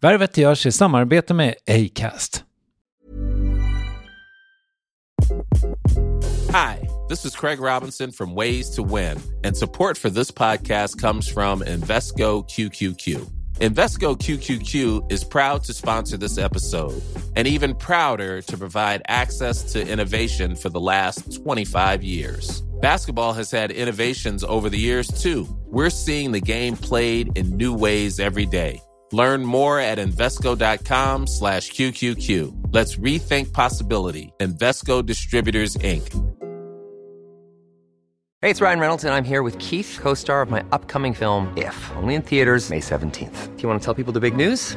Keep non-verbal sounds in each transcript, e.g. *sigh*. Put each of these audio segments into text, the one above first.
Värvet görs i samarbete med Acast. Hi, this is Craig Robinson from Ways to Win, and support for this podcast comes from Invesco QQQ. Invesco QQQ is proud to sponsor this episode and even prouder to provide access to innovation for the last 25 years. Basketball has had innovations over the years too. We're seeing the game played in new ways every day. Learn more at Invesco.com slash QQQ. Let's rethink possibility. Invesco Distributors, Inc. Hey, it's Ryan Reynolds, and I'm here with Keith, co star of my upcoming film, If, only in theaters, May 17th. Do you want to tell people the big news?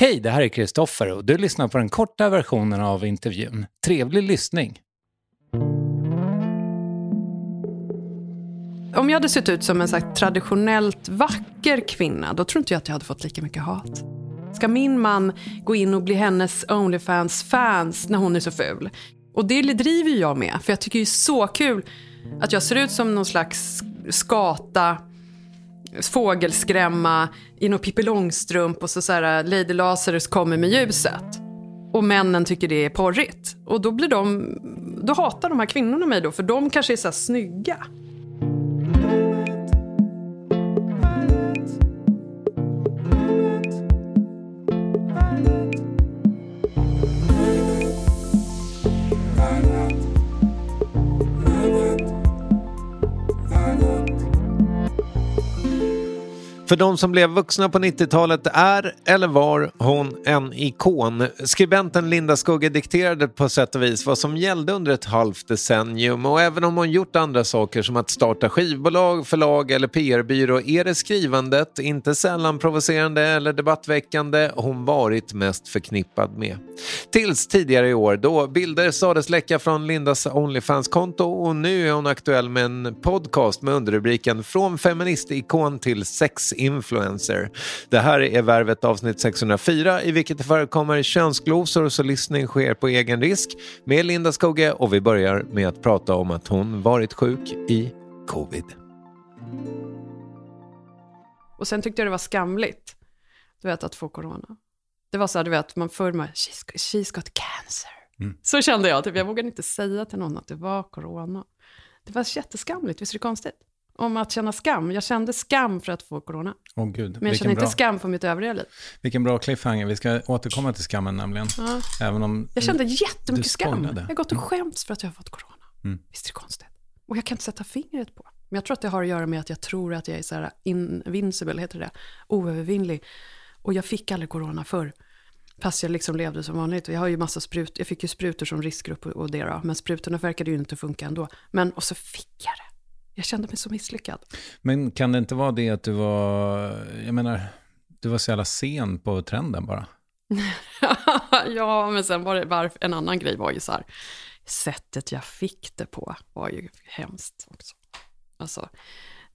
Hej, det här är Kristoffer och du lyssnar på den korta versionen av intervjun. Trevlig lyssning! Om jag hade sett ut som en så traditionellt vacker kvinna, då tror inte jag att jag hade fått lika mycket hat. Ska min man gå in och bli hennes Onlyfans-fans när hon är så ful? Och det driver jag med, för jag tycker det är så kul att jag ser ut som någon slags skata, fågelskrämma i någon Pippi Långstrump och så, så här, Lady Lazarus kommer med ljuset. Och männen tycker det är porrigt. Och då, blir de, då hatar de här kvinnorna mig då, för de kanske är så här snygga. För de som blev vuxna på 90-talet är, eller var, hon en ikon. Skribenten Linda Skugge dikterade på sätt och vis vad som gällde under ett halvt decennium och även om hon gjort andra saker som att starta skivbolag, förlag eller PR-byrå är det skrivandet, inte sällan provocerande eller debattväckande, hon varit mest förknippad med. Tills tidigare i år då bilder sades läcka från Lindas Onlyfans-konto och nu är hon aktuell med en podcast med underrubriken Från feministikon till sex influencer. Det här är Värvet avsnitt 604 i vilket det förekommer könsglosor så lyssning sker på egen risk med Linda Skogge och vi börjar med att prata om att hon varit sjuk i covid. Och sen tyckte jag det var skamligt, du vet, att få corona. Det var så här, du vet, man förr med she's, she's got cancer. Mm. Så kände jag, typ, jag vågade inte säga till någon att det var corona. Det var jätteskamligt, visst är det konstigt? Om att känna skam. Jag kände skam för att få corona. Oh, gud. Men jag känner inte bra... skam för mitt övriga liv. Vilken bra cliffhanger. Vi ska återkomma till skammen nämligen. Ja. Även om jag kände jättemycket skam. Jag har gått och skämts för att jag har fått corona. Mm. Visst är det konstigt? Och jag kan inte sätta fingret på. Men jag tror att det har att göra med att jag tror att jag är så här invincible, heter det, oövervinnlig. Och jag fick aldrig corona förr. Fast jag liksom levde som vanligt. Jag har ju massa sprut, jag fick ju sprutor som riskgrupp och det då. Men sprutorna verkade ju inte funka ändå. Men, och så fick jag det. Jag kände mig så misslyckad. Men kan det inte vara det att du var, jag menar, du var så jävla sen på trenden bara? *laughs* ja, men sen var det var, en annan grej var ju så här, sättet jag fick det på var ju hemskt också. Alltså,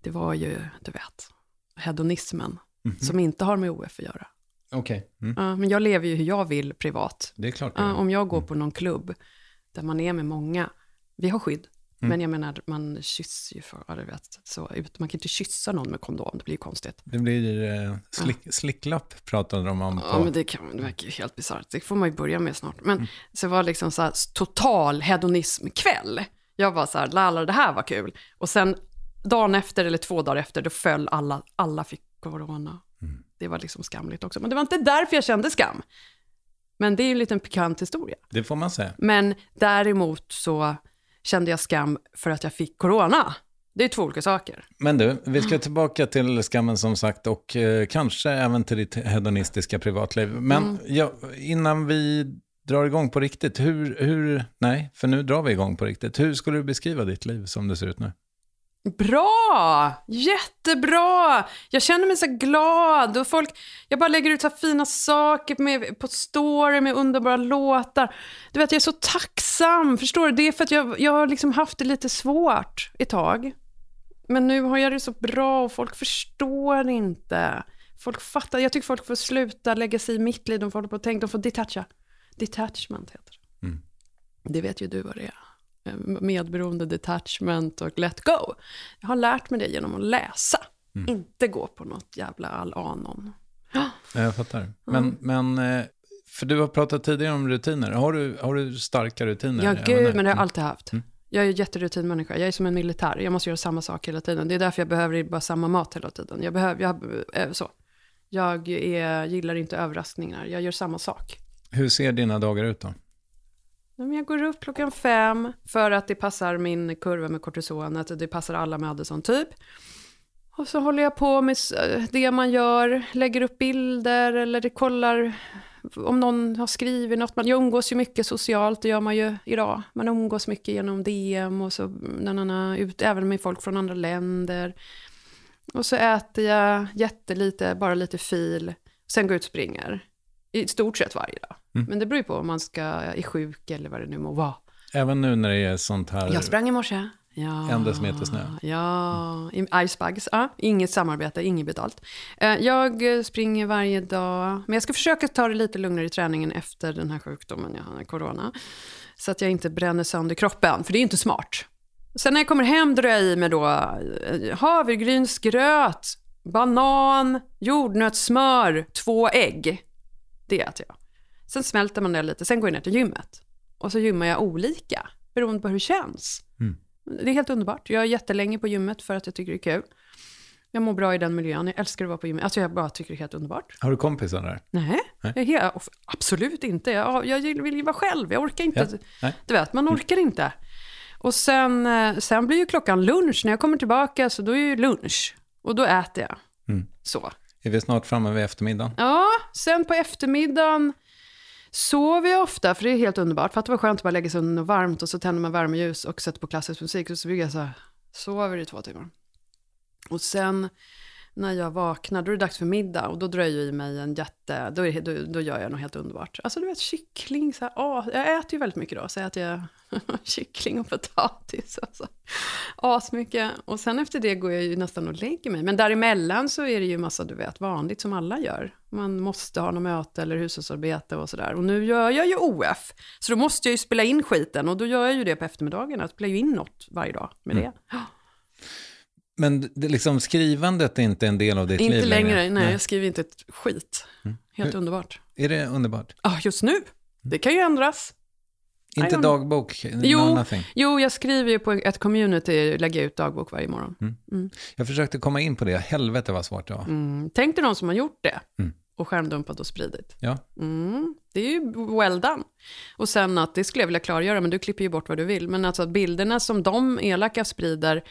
det var ju, du vet, hedonismen, mm -hmm. som inte har med OF att göra. Okej. Okay. Mm. Uh, men jag lever ju hur jag vill privat. Det är klart. Uh, om jag går mm. på någon klubb där man är med många, vi har skydd, Mm. Men jag menar, man kysser ju för, du vet, så, man kan inte kyssa någon med kondom, det blir ju konstigt. Det blir eh, slick, ja. slicklapp pratade de om. På... Ja, men det, kan, det verkar ju helt bisarrt. Det får man ju börja med snart. Men mm. så var det liksom så här total hedonismkväll. Jag var så här, lalla, det här var kul. Och sen dagen efter, eller två dagar efter, då föll alla, alla fick corona. Mm. Det var liksom skamligt också. Men det var inte därför jag kände skam. Men det är ju en liten pikant historia. Det får man säga. Men däremot så kände jag skam för att jag fick corona. Det är två olika saker. Men du, vi ska tillbaka till skammen som sagt och eh, kanske även till ditt hedonistiska privatliv. Men Mm. ja, innan vi drar igång på riktigt, hur, hur, nej, för nu drar vi igång på riktigt. Hur skulle du beskriva ditt liv som det ser ut nu? Bra! Jättebra! Jag känner mig så glad. Och folk, jag bara lägger ut så fina saker med, på story med underbara låtar. Du vet, jag är så tacksam. Förstår du? Det är för att jag, jag har liksom haft det lite svårt ett tag. Men nu har jag det så bra och folk förstår inte. Folk fattar. Jag tycker folk får sluta lägga sig i mitt liv. De får hålla på och tänka. De får detacha. Detachment heter det. Mm. Det vet ju du vad det är. Eh, Medberoende, detachment och let go. Jag har lärt mig det genom att läsa. Inte gå på något jävla all-anon. Ja, Jag fattar. Men, men, eh, för du har pratat tidigare om rutiner. Har du, har du starka rutiner? Ja, gud, men det har jag Mm. alltid haft. Jag är en jätterutinmänniska. Jag är som en militär. Jag måste göra samma sak hela tiden. Det är därför jag behöver bara samma mat hela tiden. Jag behöver, jag, eh, så. Jag är, gillar inte överraskningar. Jag gör samma sak. Hur ser dina dagar ut då? Jag går upp klockan fem för att det passar min kurva med kortisonet. Det passar alla med Addison typ. Och så håller jag på med det man gör, lägger upp bilder eller det kollar om någon har skrivit något. Man, jag umgås ju mycket socialt, det gör man ju idag. Man umgås mycket genom DM och så na, ut, även med folk från andra länder. Och så äter jag jättelite, bara lite fil. Sen går jag ut och springer. I stort sett varje dag. Men det beror ju på om man ska, är sjuk eller vad det nu må vara. Även nu när det är sånt här... Jag sprang i morse. Ja. En decimeter snö. Ja, i Icebugs. Ja, inget samarbete, inget betalt. Eh, Jag springer varje dag, men jag ska försöka ta det lite lugnare i träningen efter den här sjukdomen jag har, corona. Så att jag inte bränner sönder kroppen, för det är inte smart. Sen när jag kommer hem drar jag i mig då eh, havregrynsgröt, banan, jordnötssmör, två ägg. Det äter jag. Sen smälter man det lite, sen går jag ner till gymmet. Och så gymmar jag olika, beroende på hur det känns. Det är helt underbart. Jag är jättelänge på gymmet för att jag tycker det är kul. Jag mår bra i den miljön. Jag älskar att vara på gymmet. Alltså jag bara tycker det är helt underbart. Har du kompisar där? Nej, Jag helt, absolut inte. Jag, jag vill ju vara själv. Jag orkar inte. Ja. Du vet, man orkar inte. Och sen, eh, sen blir ju klockan lunch. När jag kommer tillbaka så då är ju lunch. Och då äter jag. Så. Är vi snart framme vid eftermiddagen? Ja, sen på eftermiddagen sover jag ofta, för det är helt underbart. För att det var skönt att bara lägga sig under något varmt och så tänder man värmeljus och sätter på klassisk musik. Och så bygger jag så här, sover i två timmar. Och sen när jag vaknar, då är det dags för middag och då drar jag i mig en jätte, då, är då, då gör jag något helt underbart. Alltså du vet kyckling, så här, åh, jag äter ju väldigt mycket då, så äter jag *laughs* kyckling och potatis. Alltså. Asmycket. Och sen efter det går jag ju nästan och lägger mig. Men däremellan så är det ju massa, du vet, vanligt som alla gör. Man måste ha något möte eller hushållsarbete och sådär. Och nu gör jag ju OF, så då måste jag ju spela in skiten. Och då gör jag ju det på eftermiddagen, jag spelar ju in något varje dag med det. Men det, liksom, skrivandet är inte en del av ditt Inte liv längre, nej, jag skriver inte ett skit. Helt underbart. Är det underbart? Ja, just nu. Det kan ju ändras. Inte dagbok? Jo, jo, jag skriver ju på ett community, lägger ut dagbok varje morgon. Jag försökte komma in på det. Helvete vad svårt det var. Mm. Tänk dig någon som har gjort det Mm. och skärmdumpat och spridit. Ja. Mm. Det är ju well done. Och sen att, det skulle jag vilja klargöra, men du klipper ju bort vad du vill, men alltså att bilderna som de elaka sprider,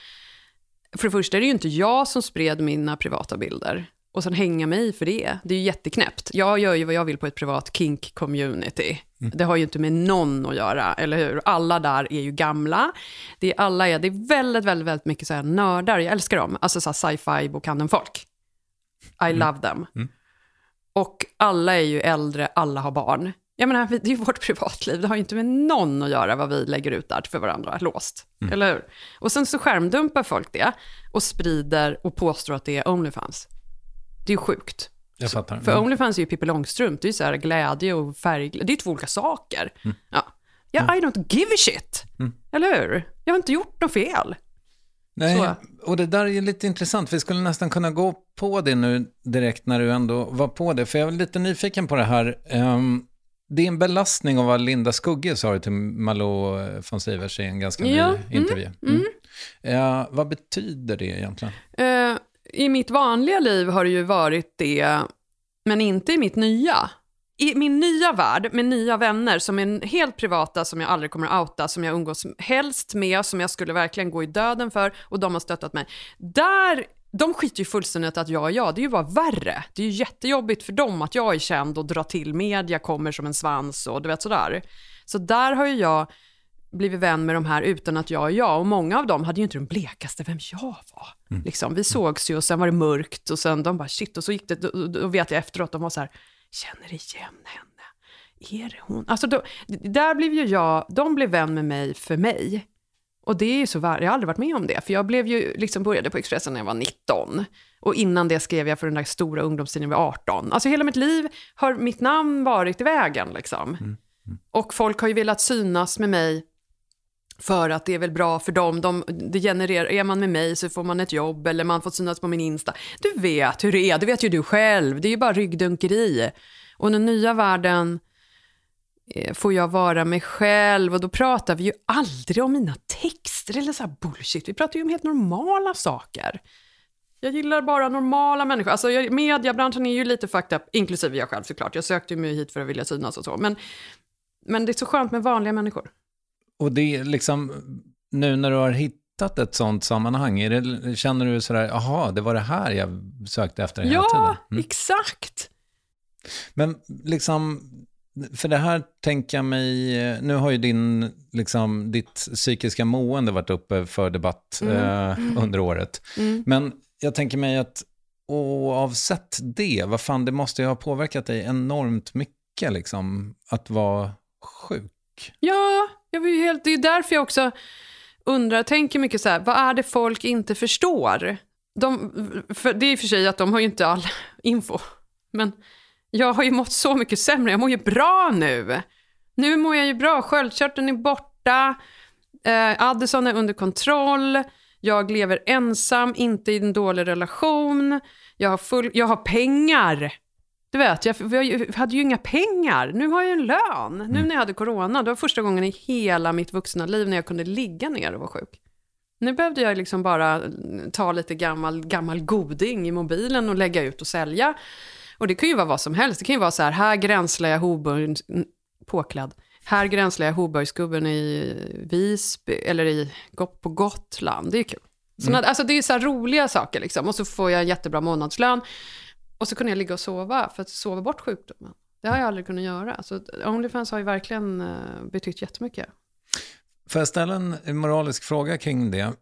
för det första är det ju inte jag som spred mina privata bilder. Och sen hänga mig för det. Det är ju jätteknäppt. Jag gör ju vad jag vill på ett privat kink-community. Det har ju inte med någon att göra, eller hur? Alla där är ju gamla. Det är alla är, det är väldigt, väldigt, väldigt mycket så här nördar. Jag älskar dem. Alltså så sci-fi bokhandeln-folk. I love them. Och alla är ju äldre, alla har barn. Jag menar, det är ju vårt privatliv. Det har ju inte med någon att göra vad vi lägger ut där för varandra, låst. Eller hur? Och sen så skärmdumpar folk det och sprider och påstår att det är Onlyfans. Det är ju sjukt. Jag fattar. För Mm. Onlyfans är ju Pippi Långstrump, det är ju så här glädje och färg, det är ju två olika saker. Ja. ja, I don't give a shit. Eller hur? Jag har inte gjort något fel. Nej, Så. och det där är ju lite intressant. Vi skulle nästan kunna gå på det nu direkt när du ändå var på det. För jag är lite nyfiken på det här. Ehm, det är en belastning av vad Linda Skugge sa till Malou von Sivers i en ganska Ja, ny mm, intervju. Mm. Ja, vad betyder det egentligen? Eh, I mitt vanliga liv har det ju varit det, men inte i mitt nya. i min nya värld med nya vänner som är helt privata, som jag aldrig kommer att outa, som jag umgås helst med, som jag skulle verkligen gå i döden för och de har stöttat mig. Där, de skiter ju fullständigt att jag är jag, det är ju bara värre. Det är ju jättejobbigt för dem att jag är känd och drar till media, kommer som en svans och du vet sådär. Så där har ju jag blivit vän med de här utan att jag är jag. Och många av dem hade ju inte den blekaste vem jag var. Mm. Liksom, vi sågs ju och sen var det mörkt och sen de bara shit och så gick det, då, då vet jag efteråt, de var så här, känner igen henne. Är det hon? Alltså då, där blev ju jag, de blev vän med mig för mig. Och det är ju så jag har aldrig varit med om det, för jag blev ju, liksom började på Expressen när jag var 19. Och innan det skrev jag för den där stora ungdomstidningen vid 18. Alltså hela mitt liv har mitt namn varit i vägen liksom. Mm. Mm. Och folk har ju velat synas med mig för att det är väl bra för dem. De, det genererar, är man med mig så får man ett jobb eller man får synas på min Insta. Du vet hur det är, det vet ju du själv. Det är ju bara ryggdunkeri. Och den nya världen eh, får jag vara mig själv och då pratar vi ju aldrig om mina texter eller så här bullshit. Vi pratar ju om helt normala saker. Jag gillar bara normala människor. Alltså, mediebranschen är ju lite fucked up, inklusive jag själv såklart. Jag sökte mig hit för att vilja synas och så. Men, men det är så skönt med vanliga människor. Och det är liksom, nu när du har hittat ett sånt sammanhang, det, känner du sådär, jaha, det var det här jag sökte efter hela ja, tiden? Ja, mm. exakt. Men liksom, för det här tänker jag mig, nu har ju din, liksom, ditt psykiska mående varit uppe för debatt mm. eh, under året. Mm. Men jag tänker mig att oavsett det, vad fan, det måste ju ha påverkat dig enormt mycket, liksom, att vara sjuk. Ja, jag var helt, det är därför jag också undrar, tänker mycket så här, vad är det folk inte förstår? De, för det är i och för sig att de har ju inte all *laughs* info, men jag har ju mått så mycket sämre, jag mår ju bra nu. Nu mår jag ju bra, sköldkörteln är borta, eh, Addison är under kontroll, jag lever ensam, inte i en dålig relation, jag har, full, jag har pengar. Du vet, jag, jag, hade ju inga pengar. Nu har jag en lön. Nu mm. när jag hade corona, det var första gången i hela mitt vuxna liv när jag kunde ligga ner och vara sjuk. Nu behövde jag liksom bara ta lite gammal, gammal goding i mobilen och lägga ut och sälja. Och det kan ju vara vad som helst. Det kan ju vara så här, här gränslar jag Hoburg, påklädd. Här gränslar jag Hoburgsgubben i Visby, eller i, på Gotland. Det är kul. Såna, mm. Alltså det är så här roliga saker liksom. Och så får jag en jättebra månadslön. Och så kunde jag ligga och sova för att sova bort sjukdomen. Det har jag aldrig kunnat göra. Så Onlyfans har ju verkligen eh, betytt jättemycket. Får jag ställa en moralisk fråga kring det?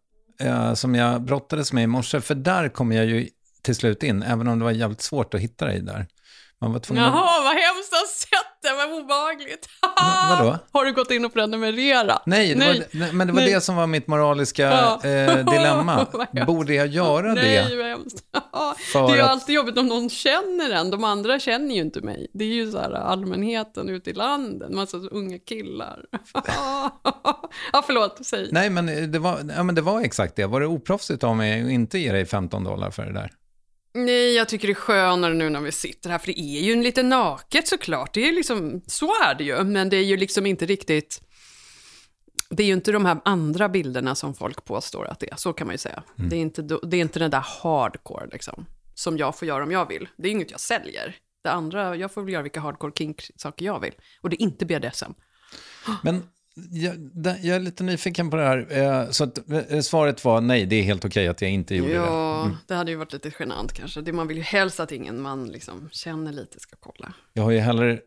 Eh, som jag brottades med i morse, för där kom jag ju till slut in, även om det var jävligt svårt att hitta dig där. Man var tvungen Jaha, vad hemskt att sett det, vad obehagligt. vadå? *laughs* Har du gått in och prenumererat? Nej, Nej. Var, men det var Nej. det som var mitt moraliska ja. eh, dilemma. *laughs* Borde jag göra Nej, det? Nej, vad hemskt. *laughs* det är ju att... alltid jobbigt om någon känner en. De andra känner ju inte mig. Det är ju så här allmänheten ute i landet, massa unga killar. ja, förlåt, säg. Nej, men det var, ja, men det var exakt det. Var det oproffsigt av mig att inte ge dig 15 dollar för det där? Nej, jag tycker det är skönare nu när vi sitter här, för det är ju en lite naket såklart. Det är liksom, så är det ju, men det är ju liksom inte riktigt... Det är ju inte de här andra bilderna som folk påstår att det är, så kan man ju säga. Mm. Det, är inte, det är inte den där hardcore liksom, som jag får göra om jag vill. Det är inget jag säljer. Det andra, jag får väl göra vilka hardcore kink-saker jag vill. Och det är inte BDSM. Men jag, jag, är lite nyfiken på det här. Eh, så att, eh, svaret var nej, det är helt okej att jag inte gjorde ja, det. Ja, mm. det hade ju varit lite genant kanske. Det man vill ju helst att ingen man liksom känner lite ska kolla. Jag har ju heller,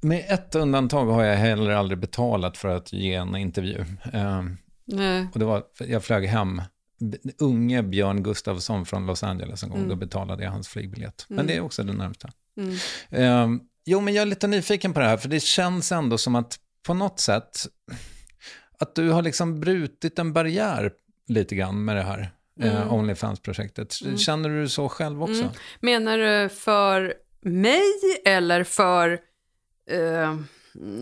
med ett undantag har jag heller aldrig betalat för att ge en intervju. Eh, nej. Och det var, jag flög hem, unge Björn Gustafsson från Los Angeles en gång, mm. då betalade jag hans flygbiljett. Men mm. det är också det närmsta. Mm. jo, men jag är lite nyfiken på det här, för det känns ändå som att på något sätt, att du har liksom brutit en barriär lite grann med det här eh, mm. eh, Onlyfans-projektet. Mm. Känner du så själv också? Mm. Menar du för mig eller för eh,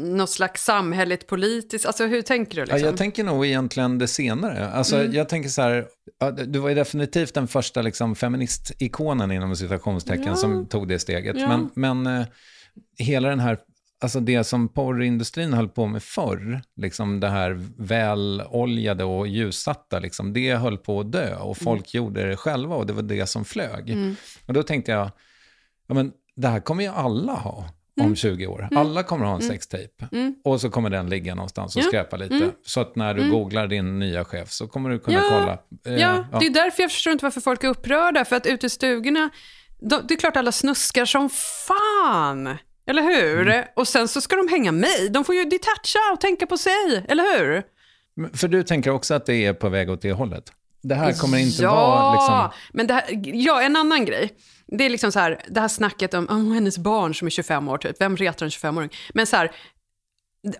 något slags samhälleligt politiskt? Alltså hur tänker du? Liksom? Ja, jag tänker nog egentligen det senare. Alltså, mm. Jag tänker så här, du var ju definitivt den första liksom, feministikonen inom citationstecken ja. som tog det steget. Ja. Men, men eh, hela den här alltså det som porrindustrin höll på med förr, liksom det här väloljade och ljussatta, liksom, det höll på att dö och folk mm. gjorde det själva och det var det som flög. Mm. Och då tänkte jag, ja men det här kommer ju alla ha. om 20 år. Alla kommer ha en sextape. Och så kommer den ligga någonstans och Ja. skräpa lite. Så att när du googlar din nya chef så kommer du kunna kolla. Eh, Ja, det är därför jag förstår inte varför folk är upprörda. För att ute i stugorna, då, det är klart alla snuskar som fan. Eller hur? Mm. Och sen så ska de hänga med. De får ju detacha och tänka på sig, eller hur? För du tänker också att det är på väg åt det hållet? Det här kommer inte ja, vara liksom... men det här, ja, en annan grej. Det är liksom så här, det här snacket om, om hennes barn som är 25 år, typ. Vem retar en 25-åring? Men så här,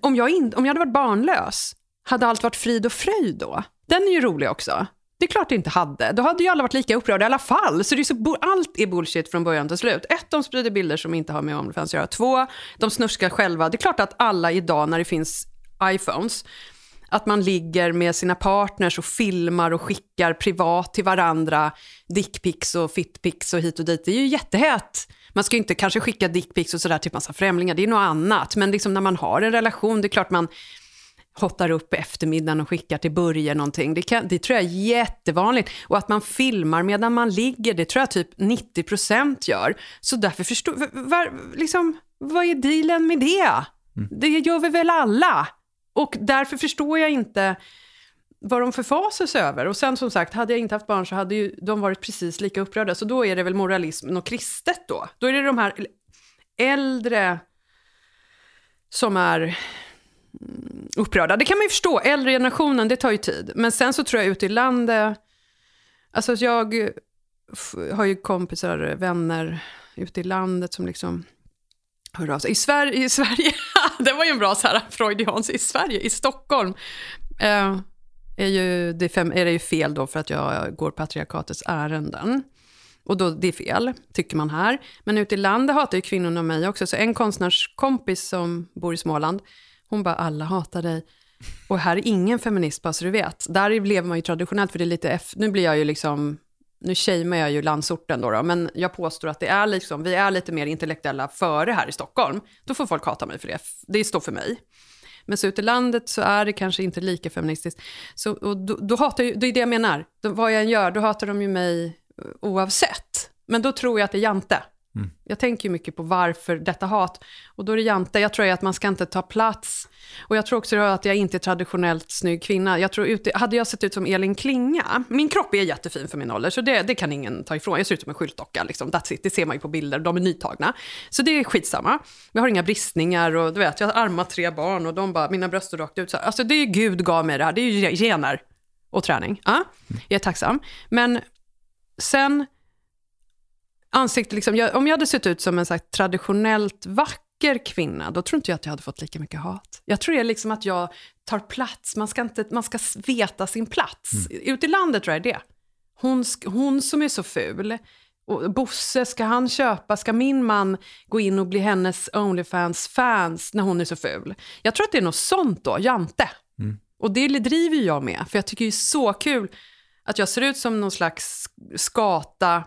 om jag, in, om jag hade varit barnlös, hade allt varit frid och fröjd då? Den är ju rolig också. Det är klart det inte hade. Då hade ju alla varit lika upprörda i alla fall. Så, det är så allt är bullshit från början till slut. Ett, de sprider bilder som inte har med OnlyFans att göra. Två, de snuskar själva. Det är klart att alla idag när det finns iPhones, att man ligger med sina partners och filmar och skickar privat till varandra dickpics och fitpics och hit och dit. Det är ju jättehett. Man ska ju inte kanske skicka dickpics och sådär till massa främlingar, det är något annat. Men liksom när man har en relation, det är klart man hottar upp på eftermiddagen och skickar till Börje någonting. Det, kan, det tror jag är jättevanligt. Och att man filmar medan man ligger, det tror jag typ 90% gör. Så därför förstår var, var, liksom, vad är dealen med det? Det gör vi väl alla? Och därför förstår jag inte vad de förfasas över. Och sen som sagt, hade jag inte haft barn så hade ju de varit precis lika upprörda. Så då är det väl moralism och kristet då. Då är det de här äldre som är mm, Eh, upprörda. Det kan man ju förstå, äldre generationen, det tar ju tid. Men sen så tror jag ute i landet, alltså jag har ju kompisar, vänner ute i landet som liksom hör av sig. I Sverige, i Sverige *laughs* det var ju en bra så här freudians, i Sverige, i Stockholm, eh, är, ju, det fem, är det ju fel då för att jag går patriarkatets ärenden. Och då, det är fel, tycker man här. Men ute i landet hatar ju kvinnorna mig också. Så en konstnärskompis som bor i Småland, hon bara, alla hatar dig. Och här är ingen feminist, bara så du vet. Där lever man ju traditionellt, för det är lite, F- nu blir jag ju liksom, nu shamear jag ju landsorten då, då, men jag påstår att det är liksom, vi är lite mer intellektuella före här i Stockholm. Då får folk hata mig för det, det står för mig. Men så ute i landet så är det kanske inte lika feministiskt. Så, och då, då hatar ju, det är det jag menar. Då, vad jag än gör, då hatar de ju mig oavsett. Men då tror jag att det är Jante. Jag tänker ju mycket på varför detta hat. Och då är det Jante, jag tror att man ska inte ta plats. Och jag tror också att jag inte är traditionellt snygg kvinna. Jag tror ute, hade jag sett ut som Elin Klinga, min kropp är jättefin för min ålder, så det, det kan ingen ta ifrån. Jag ser ut som en skyltdocka, liksom. That's it. det ser man ju på bilder, de är nytagna. Så det är skitsamma. Jag har inga bristningar och du vet, jag har armat tre barn och de bara, mina bröst är rakt ut. Så. Alltså det är ju Gud gav mig det här, det är ju gener och träning. Ja, jag är tacksam. Men sen ansikte, liksom, jag, om jag hade sett ut som en så här, traditionellt vacker kvinna, då tror inte jag att jag hade fått lika mycket hat. Jag tror det är liksom att jag tar plats, man ska, inte, man ska veta sin plats. Ute i landet tror jag det. Hon, hon som är så ful, och Bosse, ska han köpa, ska min man gå in och bli hennes Onlyfans-fans när hon är så ful? Jag tror att det är något sånt då, Jante. Och det driver jag med, för jag tycker det är så kul att jag ser ut som någon slags skata,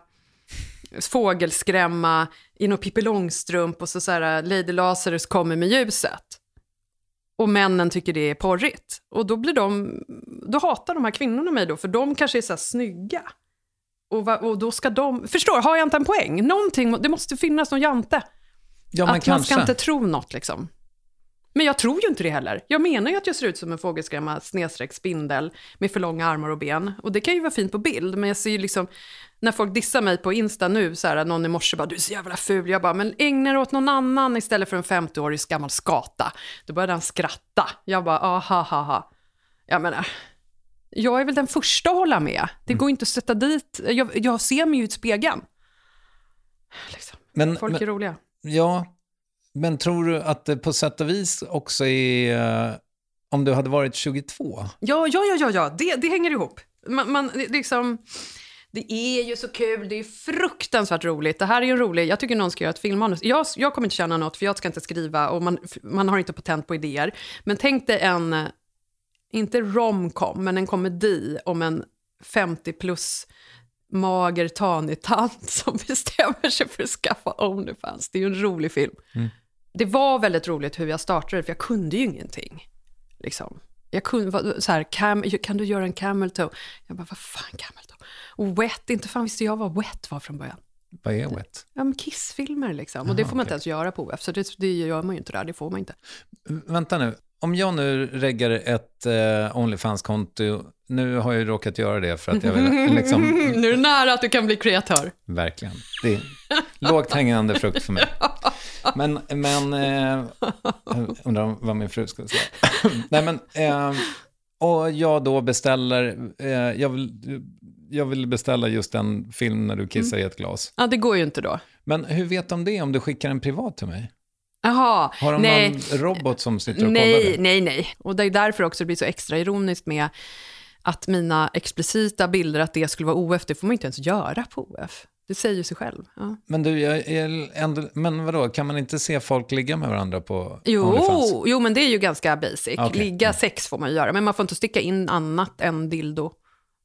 fågelskrämma i någon Pippi Långstrump och så, så här, Lady Lazarus kommer med ljuset. Och männen tycker det är porrigt. Och då blir de, då hatar de här kvinnorna mig då, för de kanske är så här snygga. Och, va, och då ska de, förstår, har jag inte en poäng? Någonting, det måste finnas någon jante. Ja, att man kanske. ska inte tro något liksom. Men jag tror ju inte det heller. Jag menar ju att jag ser ut som en fågelskrämma snedstreck spindel med för långa armar och ben. Och det kan ju vara fint på bild, men jag ser ju liksom, när folk dissar mig på Insta nu, så här, någon i morse bara, du är så jävla ful. Jag bara, men ägna dig åt någon annan istället för en 50-årig gammal skata. Då började han skratta. Jag bara, aha, ha, ha. Jag menar, jag är väl den första att hålla med. Det går inte att sätta dit, jag, jag ser mig ju i spegeln. Liksom. Men, Folk men, är roliga. ja, men tror du att det på sätt och vis också är... eh, Om du hade varit 22? Ja, ja, ja, ja, ja. Det, det hänger ihop. Man, man, liksom, det är ju så kul, det är fruktansvärt roligt. Det här är ju en rolig, jag tycker någon ska göra ett filmmanus. Jag, jag kommer inte känna något, för jag ska inte skriva och man, man har inte patent på idéer. Men tänk dig en, inte romcom, men en komedi om en 50 plus mager tanig tant *laughs* som bestämmer sig för att skaffa Onlyfans. Det är ju en rolig film. Det var väldigt roligt hur jag startade, för jag kunde ju ingenting. Liksom. Jag kunde, så här, cam, kan du göra en camel toe? Jag bara, vad fan camel toe? Och wet, inte fan visste jag vad wet var från början. Vad är wet? Ja, men kissfilmer liksom. Och det får man inte ens göra på OF, så det, det gör man ju inte där, det får man inte. Vänta nu, om jag nu reggar ett eh, Onlyfans-konto, nu har jag ju råkat göra det för att jag vill *laughs* liksom... nu är det nära att du kan bli kreatör. Verkligen. Det är lågt hängande frukt för mig. Men, men eh, undrar vad min fru skulle säga. Nej, men, eh, och jag då beställer, eh, jag, vill, jag vill beställa just en film när du kissar mm. i ett glas. Ja, det går ju inte då. Men hur vet de det om du skickar en privat till mig? Jaha, Har de nej. någon robot som sitter och nej, kollar det? Nej, nej, Och det är därför också det blir så extra ironiskt med att mina explicita bilder, att det skulle vara OF, det får man inte ens göra på OF. Det säger sig själv. Ja. Men du, jag är ändå, men vadå, kan man inte se folk ligga med varandra på jo, OnlyFans? Jo, men det är ju ganska basic. Okay. Ligga mm. sex får man ju göra, men man får inte sticka in annat än dildo,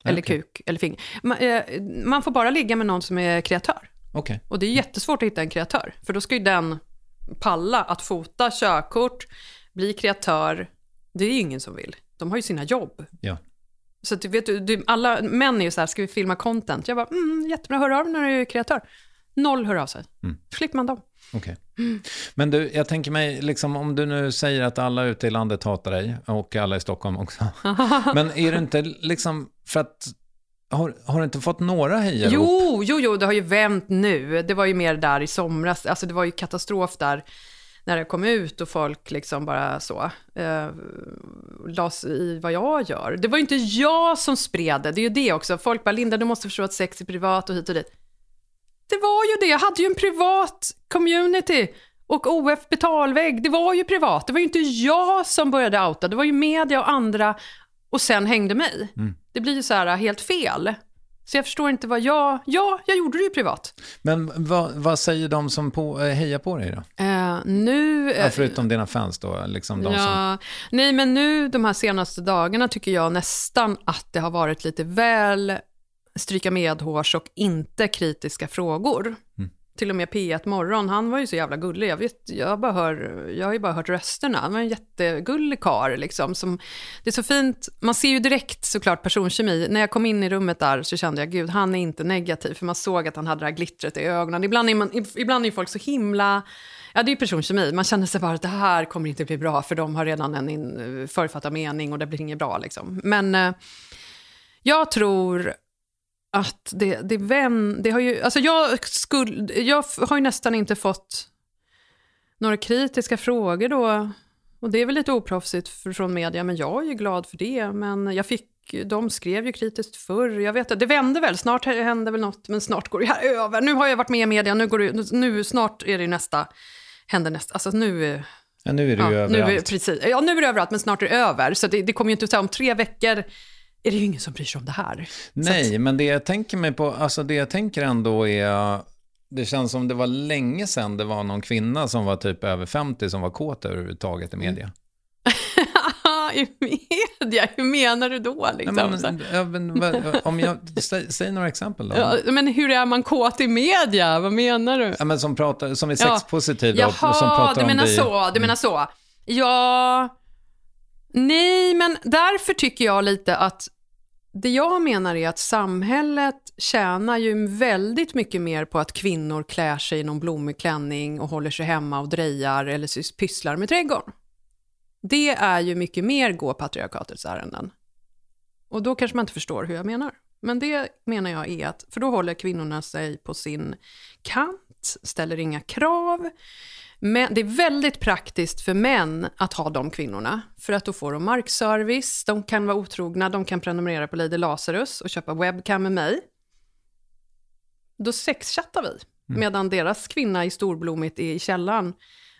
eller okay. kuk, eller finger. Man, eh, man, får bara ligga med någon som är kreatör. Okay. Och det är jättesvårt att hitta en kreatör, för då ska ju den palla att fota körkort, bli kreatör. Det är ju ingen som vill. De har ju sina jobb. Ja. Så du vet, du, alla män är ju så här, ska vi filma content? Jag bara, mm, jättebra, hör av när du är kreatör. Noll hör av sig. Mm. slipper man dem. Okay. Mm. Men du, jag tänker mig, liksom, om du nu säger att alla ute i landet hatar dig, och alla i Stockholm också. *laughs* Men är det inte liksom, för att har, har du inte fått några hejarop? Jo, jo, jo, det har ju vänt nu. Det var ju mer där i somras. Alltså det var ju katastrof där när det kom ut och folk liksom bara så eh, las i vad jag gör. Det var ju inte jag som spred det, det är ju det också. Folk bara, Linda, du måste förstå att sex är privat och hit och dit. Det var ju det, jag hade ju en privat community. Och OF betalvägg, det var ju privat. Det var ju inte jag som började outa, det var ju media och andra och sen hängde mig. Mm. Det blir ju så här helt fel. Så jag förstår inte vad jag... Ja, jag gjorde det ju privat. Men vad, vad säger de som på, eh, hejar på dig då? Uh, nu... Ja, förutom dina fans då? Liksom de ja, som... Nej, men nu de här senaste dagarna tycker jag nästan att det har varit lite väl stryka medhårs och inte kritiska frågor. Mm till och med P1 Morgon, han var ju så jävla gullig. Jag, vet, jag, bara hör, jag har ju bara hört rösterna. Han var en jättegullig karl liksom. Som, det är så fint, man ser ju direkt såklart personkemi. När jag kom in i rummet där så kände jag, gud, han är inte negativ. För man såg att han hade det här glittret i ögonen. Ibland är, man, ibland är folk så himla... Ja, det är personkemi. Man känner sig bara att det här kommer inte bli bra, för de har redan en in, författad mening och det blir inget bra. Liksom. Men eh, jag tror att det, det, vän, det har ju... Alltså jag, skulle, jag har ju nästan inte fått några kritiska frågor då. Och det är väl lite oproffsigt från media, men jag är ju glad för det. Men jag fick, de skrev ju kritiskt förr. Jag vet det vände väl, snart händer väl något, men snart går det här över. Nu har jag varit med i media, nu, går det, nu snart är det nästa, händer nästa, alltså nu... Ja, nu är det ju ja, överallt. Nu är, precis, ja, nu är det överallt, men snart är det över. Så det, det kommer ju inte att ta om tre veckor är det ju ingen som bryr sig om det här. Nej, att... men det jag tänker mig på, alltså det jag tänker ändå är, det känns som det var länge sedan det var någon kvinna som var typ över 50 som var kåt överhuvudtaget i media. *laughs* I media? Hur menar du då? Liksom? Nej, men, men, om jag, säg, säg, några exempel då. Ja, men hur är man kåt i media? Vad menar du? Ja, men som, pratar, som är sexpositiv. Ja. Jaha, som pratar du menar det. så. Du menar så. Ja... Nej, men därför tycker jag lite att det jag menar är att samhället tjänar ju väldigt mycket mer på att kvinnor klär sig i någon blommig klänning och håller sig hemma och drejar eller pysslar med trädgården. Det är ju mycket mer gå patriarkatets ärenden. Och då kanske man inte förstår hur jag menar. Men det menar jag är att, för då håller kvinnorna sig på sin kant, ställer inga krav, men det är väldigt praktiskt för män att ha de kvinnorna, för att då får de markservice, de kan vara otrogna, de kan prenumerera på Lady Lazarus och köpa webcam med mig. Då sexchattar vi, mm. medan deras kvinna i storblommigt är i källaren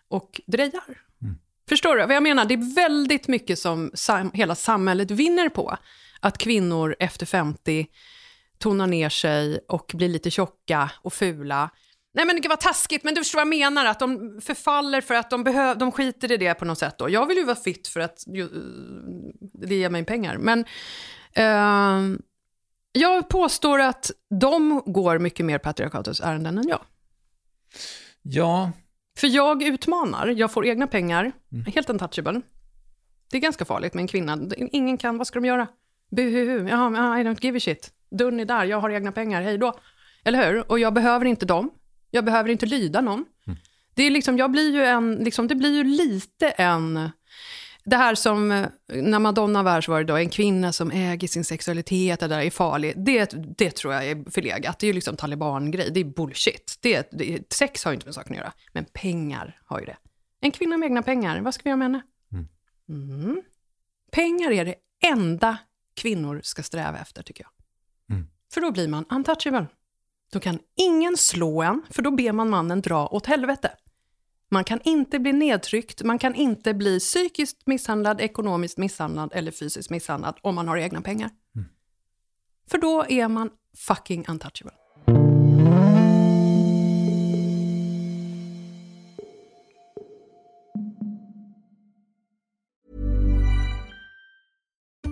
och drejar. Mm. Förstår du vad jag menar? Det är väldigt mycket som sam hela samhället vinner på. Att kvinnor efter 50 tonar ner sig och blir lite tjocka och fula Nej men det var taskigt, men du förstår vad jag menar, att de förfaller för att de, behöv, de skiter i det på något sätt. Då. Jag vill ju vara fit för att ju, det ger mig pengar. Men uh, jag påstår att de går mycket mer patriarkatets ärenden än jag. Ja. För jag utmanar, jag får egna pengar, mm. helt untouchable. Det är ganska farligt med en kvinna. Ingen kan, vad ska de göra? Buhuhu, jaha, I don't give a shit. Dörren är där, jag har egna pengar, hej då. Eller hur? Och jag behöver inte dem. Jag behöver inte lyda någon. Mm. Det, är liksom, jag blir ju en, liksom, det blir ju lite en... Det här som, eh, när Madonna var så var det då, en kvinna som äger sin sexualitet, det där är farlig. Det, det tror jag är förlegat. Det är ju liksom taliban-grej. Det är bullshit. Det, det, sex har ju inte med saken att göra, men pengar har ju det. En kvinna med egna pengar, vad ska vi göra med henne? Mm. Mm. Pengar är det enda kvinnor ska sträva efter, tycker jag. Mm. För då blir man untouchable. Då kan ingen slå en, för då ber man mannen dra åt helvete. Man kan inte bli nedtryckt, man kan inte bli psykiskt misshandlad, ekonomiskt misshandlad eller fysiskt misshandlad om man har egna pengar. Mm. För då är man fucking untouchable.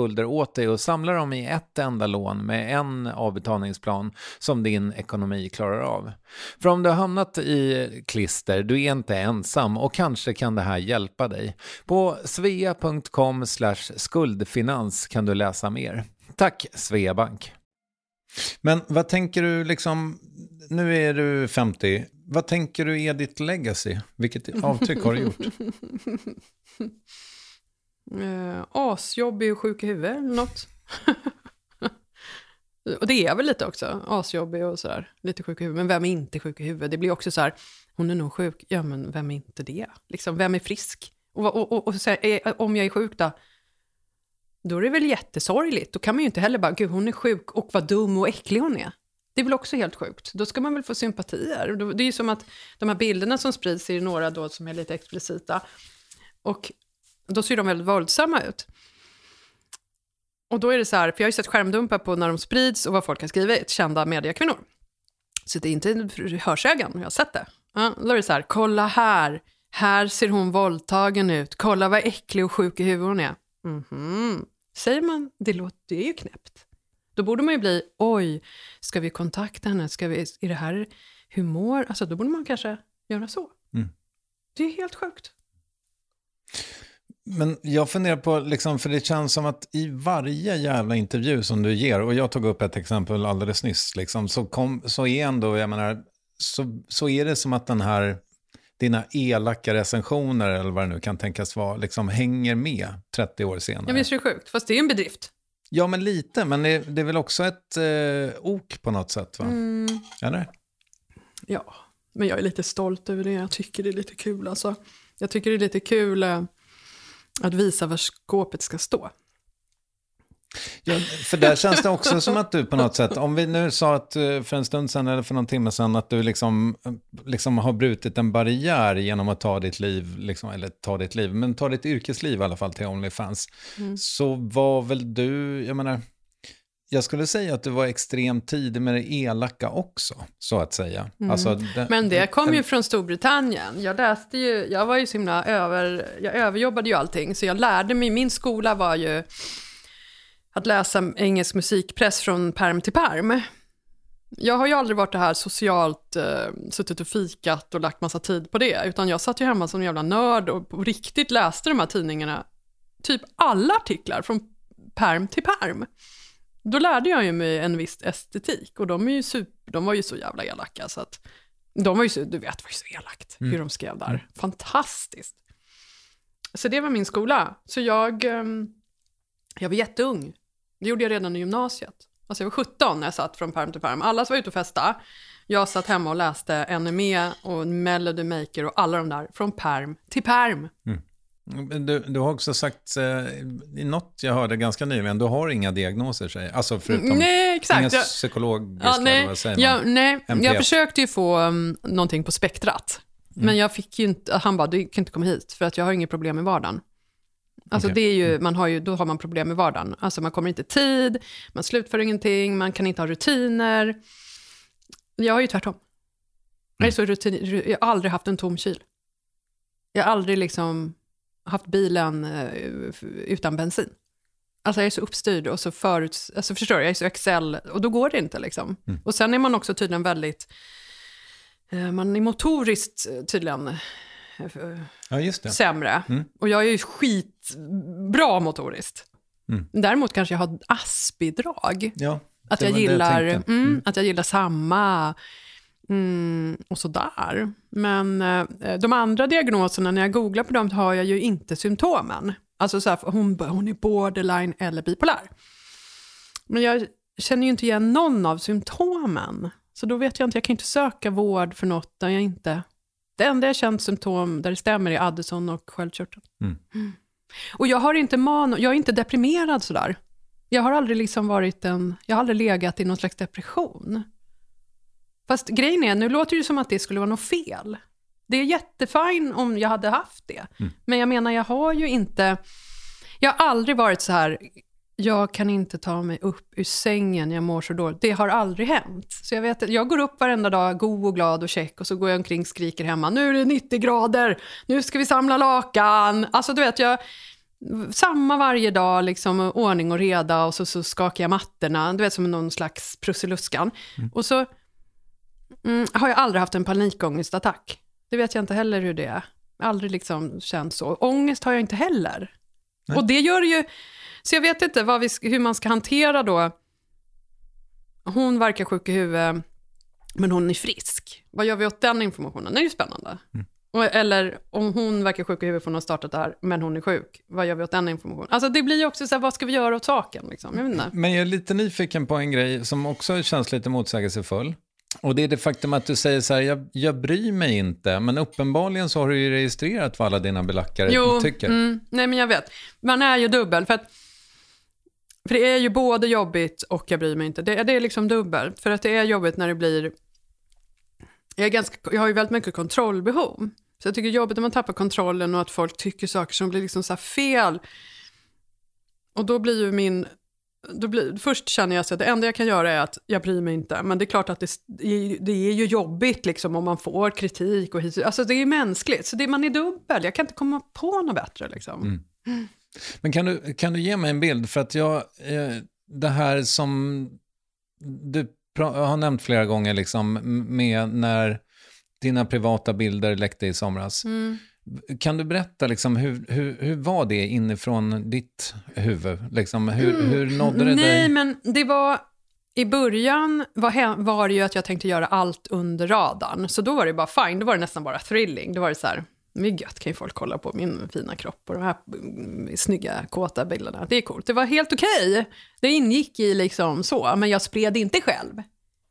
skulder åt dig och samla dem i ett enda lån med en avbetalningsplan som din ekonomi klarar av. För om du har hamnat i klister, du är inte ensam och kanske kan det här hjälpa dig. På svea.com skuldfinans kan du läsa mer. Tack Sveabank! Men vad tänker du liksom, nu är du 50, vad tänker du är ditt legacy? Vilket avtryck har du gjort? *laughs* Eh, asjobbig och sjuk i huvudet eller något. *laughs* och det är jag väl lite också, asjobbig och sådär, lite sjuk i huvudet. Men vem är inte sjuk i huvudet? Det blir också så här, hon är nog sjuk, ja men vem är inte det? Liksom, vem är frisk? Och, och, och, och så här, eh, om jag är sjuk då? Då är det väl jättesorgligt. Då kan man ju inte heller bara, gud hon är sjuk och vad dum och äcklig hon är. Det är väl också helt sjukt. Då ska man väl få sympatier. Det är ju som att de här bilderna som sprids är några då som är lite explicita. Och då ser de väldigt våldsamma ut. Och då är det så här, för jag har ju sett skärmdumpar på när de sprids och vad folk har skrivit, kända mediekvinnor. Så det är inte hörsägen, jag har sett det. Ja, då är det så här, kolla här, här ser hon våldtagen ut, kolla vad äcklig och sjuk i huvudet hon är. Mm -hmm. Säger man, det, låter, det är ju knäppt. Då borde man ju bli, oj, ska vi kontakta henne, ska vi, är det här humor? Alltså då borde man kanske göra så. Mm. Det är helt sjukt. Men jag funderar på, liksom, för det känns som att i varje jävla intervju som du ger, och jag tog upp ett exempel alldeles nyss, liksom, så, kom, så är ändå, jag menar, så, så är det som att den här, dina elaka recensioner, eller vad det nu kan tänkas vara, liksom hänger med 30 år senare. Ja, visst är det sjukt, fast det är en bedrift. Ja, men lite, men det, det är väl också ett eh, ok på något sätt, va? Mm. Eller? Ja, men jag är lite stolt över det. Jag tycker det är lite kul. Alltså. Jag tycker det är lite kul eh, att visa var skåpet ska stå. Ja, för där känns det också som att du på något sätt, om vi nu sa att eh, för en stund sedan eller för någon timme sedan att du liksom, liksom har brutit en barriär genom att ta ditt liv, liksom, eller ta ditt liv, men ta ditt yrkesliv i alla fall till Onlyfans, Mm. så var väl du, jag menar, jag skulle säga att du var extremt tidig med det elaka också, så att säga. Alltså, det, Mm. Men det kom ju från Storbritannien. Jag läste ju, jag var ju så himla över, jag överjobbade ju allting, så jag lärde mig, min skola var ju att läsa engelsk musikpress från perm till perm. Jag har ju aldrig varit det här socialt, eh, suttit och fikat och lagt massa tid på det, utan jag satt ju hemma som en jävla nörd och på riktigt läste de här tidningarna, typ alla artiklar från perm till perm. Då lärde jag ju mig en viss estetik och de, är ju super, de var ju så jävla elaka så att de var ju så, du vet, det var ju så elakt hur de skrev där. Fantastiskt. Så det var min skola. Så jag, ehm, jag var jätteung. Det gjorde jag redan i gymnasiet. Alltså jag var 17 när jag satt från perm till perm. Alla var ute och festa. Jag satt hemma och läste NME och Melody Maker och alla de där från perm till perm. Du, du har också sagt, eh, i något jag hörde ganska nyligen, du har inga diagnoser, säger Alltså förutom Nej, exakt. inga Jag- psykologiska, Ja, eller nej, vad säger man? jag, nej, MPF. jag försökte ju få um, någonting på spektrat. Mm. Men jag fick ju inte, han bara, du kan inte komma hit för att jag har inget problem i vardagen. Alltså Okej. det är ju, man har ju, då har man problem i vardagen. Alltså man kommer inte i tid, man slutför ingenting, man kan inte ha rutiner. Jag har ju tvärtom. Jag, är så rutin, jag har aldrig haft en tom kyl. Jag har aldrig liksom haft bilen eh, utan bensin. Alltså jag är så uppstyrd och så förut, alltså förstår du, jag är så Excel och då går det inte liksom. Och sen är man också tydligen väldigt, eh, man är motoriskt eh, tydligen Ja, sämre. Och jag är ju skitbra motoriskt. Däremot kanske jag har ASP-drag. Ja, Att jag, gillar, tänkte. mm, att jag gillar samma. Mm, och sådär. Men eh, de andra diagnoserna, när jag googlar på dem, har jag ju inte symptomen. Alltså så här, hon, hon är borderline eller bipolär. Men jag känner ju inte igen någon av symptomen. Så då vet jag inte, jag kan inte söka vård för något där jag inte... Det enda jag känt symptom där det stämmer är Addison och sköldkörteln. Mm. Och jag har inte man, jag är inte deprimerad sådär. Jag har aldrig liksom varit en, jag har aldrig legat i någon slags depression. Fast grejen är, nu låter det ju som att det skulle vara något fel. Det är jättefint om jag hade haft det. Men jag menar, jag har ju inte, jag har aldrig varit så här, jag kan inte ta mig upp ur sängen, jag mår så dåligt. Det har aldrig hänt. Så jag vet jag går upp varenda dag, god och glad och check, och så går jag omkring och skriker hemma, nu är det 90 grader, nu ska vi samla lakan. Alltså du vet, jag, samma varje dag, liksom, ordning och reda, och så, så skakar jag mattorna, du vet som någon slags prussiluskan. Och så mm, har jag aldrig haft en panikångestattack. Det vet jag inte heller hur det är. Aldrig liksom känt så. Ångest har jag inte heller. Och det gör ju, så jag vet inte vi, hur man ska hantera då, hon verkar sjuk i huvudet, men hon är frisk. Vad gör vi åt den informationen? Det är ju spännande. Och, eller om hon verkar sjuk i huvudet för hon har startat det här, men hon är sjuk. Vad gör vi åt den informationen? Alltså det blir ju också så här, vad ska vi göra åt saken? Liksom? Jag. Men jag är lite nyfiken på en grej som också känns lite motsägelsefull. Och det är det faktum att du säger så här, jag, jag bryr mig inte, men uppenbarligen så har du ju registrerat vad alla dina belackare Jo, tycker. mm, nej men jag vet. Man är ju dubbel, för att för det är ju både jobbigt och jag bryr mig inte. Det, det är liksom dubbelt, för att det är jobbigt när det blir... Jag, är ganska, jag har ju väldigt mycket kontrollbehov. Så jag tycker det är jobbigt när man tappar kontrollen och att folk tycker saker som blir liksom så fel. Och då blir ju min... Då blir, först känner jag så att det enda jag kan göra är att jag bryr mig inte. Men det är klart att det, det är ju jobbigt liksom om man får kritik. Och, hit- alltså det är mänskligt, så det, man är dubbel. Jag kan inte komma på något bättre. Liksom. Men kan du, kan du ge mig en bild? För att jag, eh, det här som du har nämnt flera gånger, liksom, med när dina privata bilder läckte i somras. Kan du berätta, liksom, hur, hur, hur var det inifrån ditt huvud? Liksom, hur, Mm. hur nådde det Nej, dig? men det var... I början var, var det ju att jag tänkte göra allt under radarn. Så då var det bara fine, då var det nästan bara thrilling. Då var det så här, är gött, kan ju folk kolla på min fina kropp och de här mm, snygga, kåta bilderna. Det är coolt. Det var helt okej. Det ingick i liksom så, men jag spred inte själv.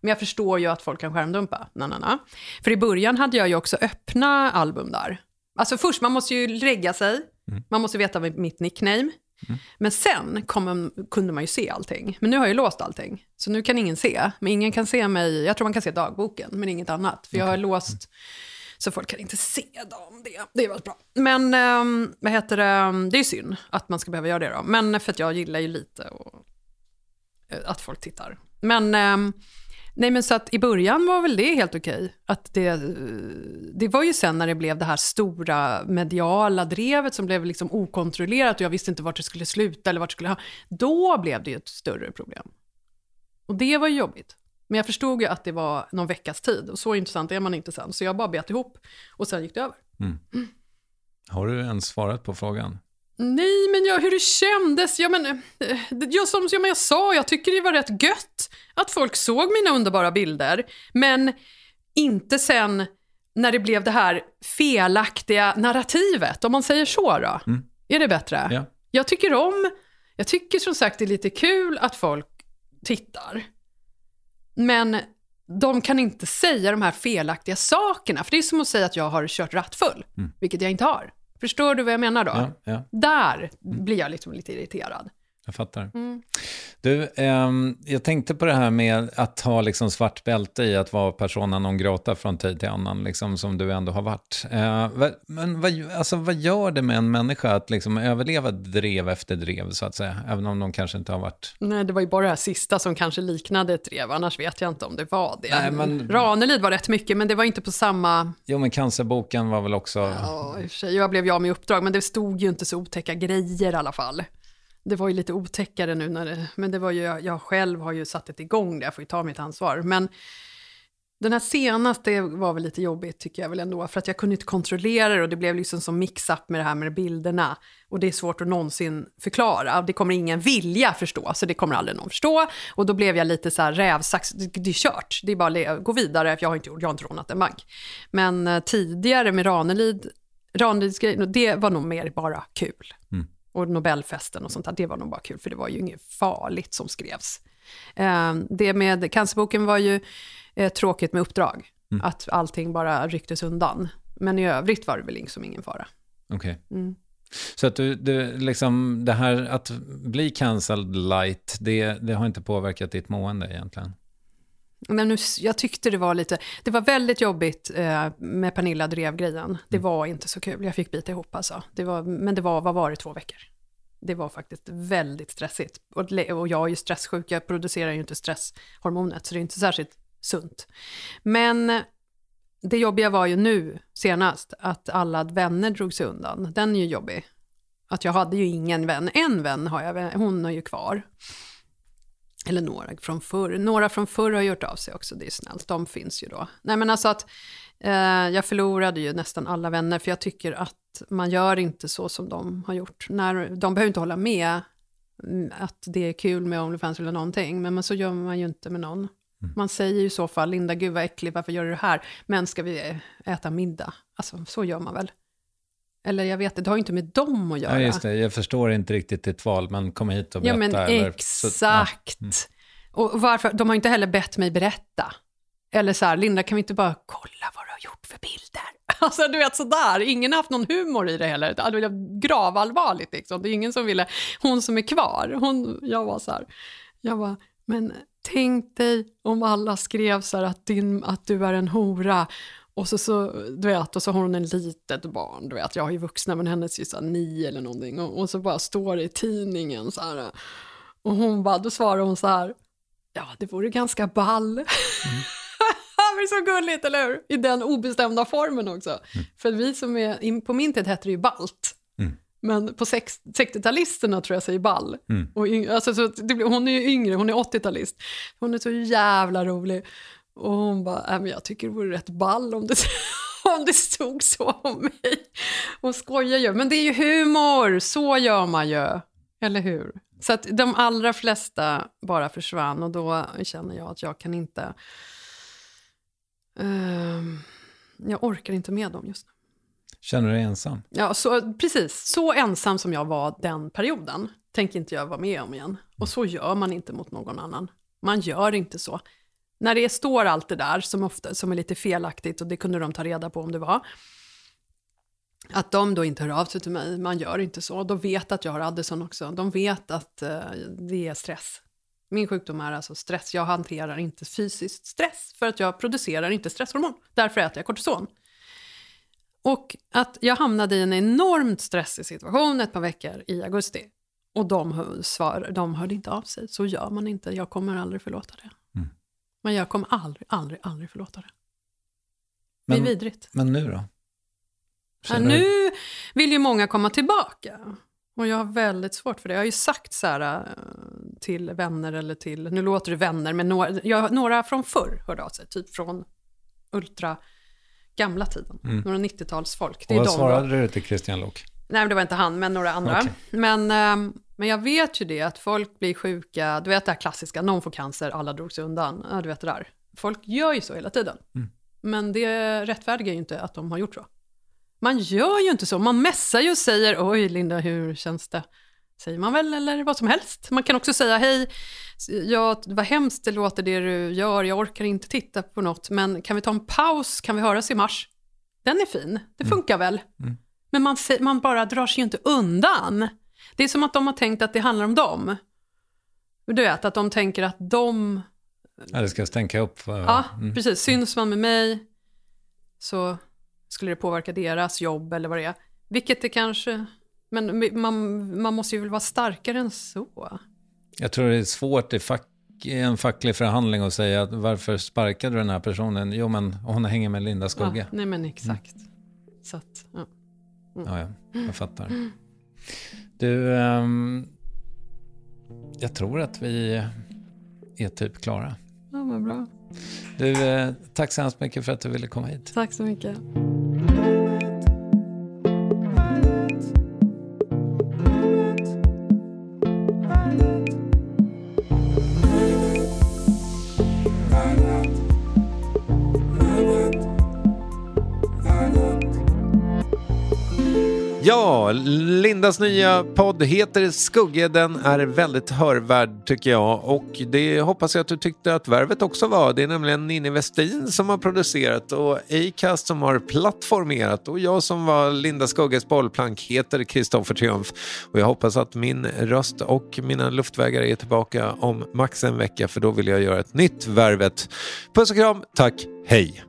Men jag förstår ju att folk kan skärmdumpa. Na, na, na. För i början hade jag ju också öppna album där. Alltså först, man måste ju lägga sig. Man måste veta mitt nickname. Men sen kom kunde man ju se allting. Men nu har jag ju låst allting. Så nu kan ingen se. Men ingen kan se mig, jag tror man kan se dagboken, men inget annat. För jag har låst, så folk kan inte se dem. Det, det var bra. Men um, vad heter det, det är synd att man ska behöva göra det då. Men för att jag gillar ju lite och, eh, att folk tittar. Men, ehm, nej men så att i början var väl det helt okej. Att det, eh, det var ju sen när det blev det här stora mediala drevet som blev liksom okontrollerat och jag visste inte vart det skulle sluta eller vart det skulle ha. Då blev det ju ett större problem. Och det var ju jobbigt. Men jag förstod ju att det var någon veckas tid och så intressant är man inte sen. Så jag bara bet ihop och sen gick det över. Mm. Har du ens svarat på frågan? Nej, men jag, hur det kändes? Ja, men, eh, jag, som ja, men jag sa, jag tycker det var rätt gött att folk såg mina underbara bilder. Men inte sen när det blev det här felaktiga narrativet, om man säger så då. Är det bättre? Ja. Jag tycker om, jag tycker som sagt det är lite kul att folk tittar. Men de kan inte säga de här felaktiga sakerna. För det är som att säga att jag har kört rattfull, vilket jag inte har. Förstår du vad jag menar då? Ja, ja. Där blir jag liksom lite irriterad. Jag fattar. Mm. Du, ehm, jag tänkte på det här med att ha liksom svart bälte i att vara persona non grata från tid till annan, liksom, som du ändå har varit. Eh, vad- men vad, alltså, vad gör det med en människa att liksom överleva drev efter drev, så att säga? Även om de kanske inte har varit... Nej, det var ju bara det här sista som kanske liknade ett drev, annars vet jag inte om det var det. Nej, men- Ranelid var rätt mycket, men det var inte på samma... Jo, men cancerboken var väl också... Ja, i och för sig, jag blev jag med uppdrag, men det stod ju inte så otäcka grejer i alla fall. Det var ju lite otäckare nu, när det, men det var ju, jag själv har ju satt det igång det, jag får ju ta mitt ansvar. Men den här senaste var väl lite jobbigt tycker jag väl ändå, för att jag kunde inte kontrollera det och det blev liksom som mix-up med det här med bilderna. Och det är svårt att någonsin förklara, det kommer ingen vilja förstå, så det kommer aldrig någon förstå. Och då blev jag lite så här rävsax, det, det är kört, det är bara att gå vidare, för jag har inte, gjort- jag har inte rånat en bank. Men eh, tidigare med Ranelid, Ranelids grej, det var nog mer bara kul. Och Nobelfesten och sånt där, det var nog bara kul, för det var ju inget farligt som skrevs. Eh, det med cancerboken var ju eh, tråkigt med uppdrag, att allting bara rycktes undan. Men i övrigt var det väl liksom ingen fara. Okej. Mm. Så att du, du, liksom, det här att bli cancelled light, det, det har inte påverkat ditt mående egentligen? Men nu, jag tyckte det var lite, det var väldigt jobbigt eh, med Pernilla Drev-grejen. Det var inte så kul, jag fick bita ihop alltså. Det var, men det var, vad var det, två veckor? Det var faktiskt väldigt stressigt. Och, och jag är ju stresssjuk, jag producerar ju inte stresshormonet, så det är inte särskilt sunt. Men det jobbiga var ju nu senast, att alla vänner drog sig undan. Den är ju jobbig. Att jag hade ju ingen vän. En vän har jag, hon är ju kvar. Eller några från förr. Några från förr har gjort av sig också, det är snällt. De finns ju då. Nej men alltså att eh, jag förlorade ju nästan alla vänner, för jag tycker att man gör inte så som de har gjort. När, de behöver inte hålla med mm, att det är kul med Onlyfans eller någonting, men, men så gör man ju inte med någon. Man säger ju i så fall, Linda, gud vad äcklig, varför gör du det här? Men ska vi äta middag? Alltså, så gör man väl? Eller jag vet, det har ju inte med dem att göra. Ja, just det. Jag förstår inte riktigt ditt val, men kom hit och Ja, berätta. men eller- exakt. Så, ja. Mm. Och varför, de har ju inte heller bett mig berätta. Eller så här, Linda, kan vi inte bara kolla vad du har gjort för bilder? *laughs* Alltså du vet sådär, ingen har haft någon humor i det heller. Det var gravallvarligt liksom. Det är ingen som ville, hon som är kvar, hon, jag var så här, jag var, men tänk dig om alla skrev så här att, din, att du är en hora och så, så, du vet, och så har hon en litet barn, du vet, jag har ju vuxna men hennes är så nio eller någonting och, och så bara står det i tidningen så här och hon bara, då svarar hon så här, ja det vore ganska ball. *laughs* det är så gulligt, eller hur? I den obestämda formen också. För vi som är, på min tid hette det ju balt. Men på sex- 60-talisterna tror jag säger ball. Och yng, alltså, så det hon är ju yngre, hon är 80-talist. Hon är så jävla rolig. Och hon bara, äh, men jag tycker det vore rätt ball om det, *laughs* om det stod så om mig. Och skojar ju. Men det är ju humor, så gör man ju. Eller hur? Så att de allra flesta bara försvann och då känner jag att jag kan inte... Uh, jag orkar inte med dem just nu. Känner du dig ensam? Ja, så, precis. Så ensam som jag var den perioden tänker inte jag vara med om igen. Och så gör man inte mot någon annan. Man gör inte så. När det står allt det där som, ofta, som är lite felaktigt och det kunde de ta reda på om det var. Att de då inte hör av sig till mig, man gör inte så. De vet att jag har Addison också. De vet att uh, det är stress. Min sjukdom är alltså stress. Jag hanterar inte fysiskt stress för att jag producerar inte stresshormon. Därför äter jag kortison. Och att jag hamnade i en enormt stressig situation ett par veckor i augusti. Och de, svar, de hörde inte av sig. Så gör man inte. Jag kommer aldrig förlåta det. Men jag kommer aldrig, aldrig, aldrig förlåta det. Det är vidrigt. Men nu då? Ja, nu vill ju många komma tillbaka. Och jag har väldigt svårt för det. Jag har ju sagt så här äh, till vänner eller till, nu låter det vänner, men några, jag, några från förr hörde av sig. Typ från Ultra gamla tiden. Mm. Några 90-talsfolk. Och vad svarade då. du till Christian Lok? Nej, det var inte han, men några andra. Okay. Men, ähm, men jag vet ju det, att folk blir sjuka. Du vet det här klassiska, någon får cancer, alla drog sig undan. Ja, du vet det där. Folk gör ju så hela tiden. Mm. Men det rättfärdigar ju inte att de har gjort så. Man gör ju inte så. Man mässar ju och säger oj Linda, hur känns det? Säger man väl, eller vad som helst. Man kan också säga hej, ja, vad hemskt det låter det du gör, jag orkar inte titta på något, men kan vi ta en paus, kan vi höras i mars? Den är fin, det mm. funkar mm. väl? Mm. Men man, man bara drar sig ju inte undan. Det är som att de har tänkt att det handlar om dem. Du vet, att de tänker att de... Ja, det ska stänka upp. Ja, mm. precis. Syns man med mig så skulle det påverka deras jobb eller vad det är. Vilket det kanske... Men man, man måste ju väl vara starkare än så. Jag tror det är svårt i fack, en facklig förhandling att säga att varför sparkade du den här personen? Jo, men hon hänger med Linda Skugge. Ja, nej, men exakt. Mm. Så att, ja. Mm. Ja, ja, jag fattar. *laughs* Du, um, jag tror att vi är typ klara. Ja, vad bra. Du, eh, tack så hemskt mycket för att du ville komma hit. Tack så mycket. Ja, Lindas nya podd heter Skugge. Den är väldigt hörvärd tycker jag och det hoppas jag att du tyckte att Värvet också var. Det är nämligen Ninni Westin som har producerat och Acast som har plattformerat och jag som var Linda Skugges bollplank heter Kristoffer Triumf och jag hoppas att min röst och mina luftvägar är tillbaka om max en vecka för då vill jag göra ett nytt Värvet. Puss och kram, tack, hej!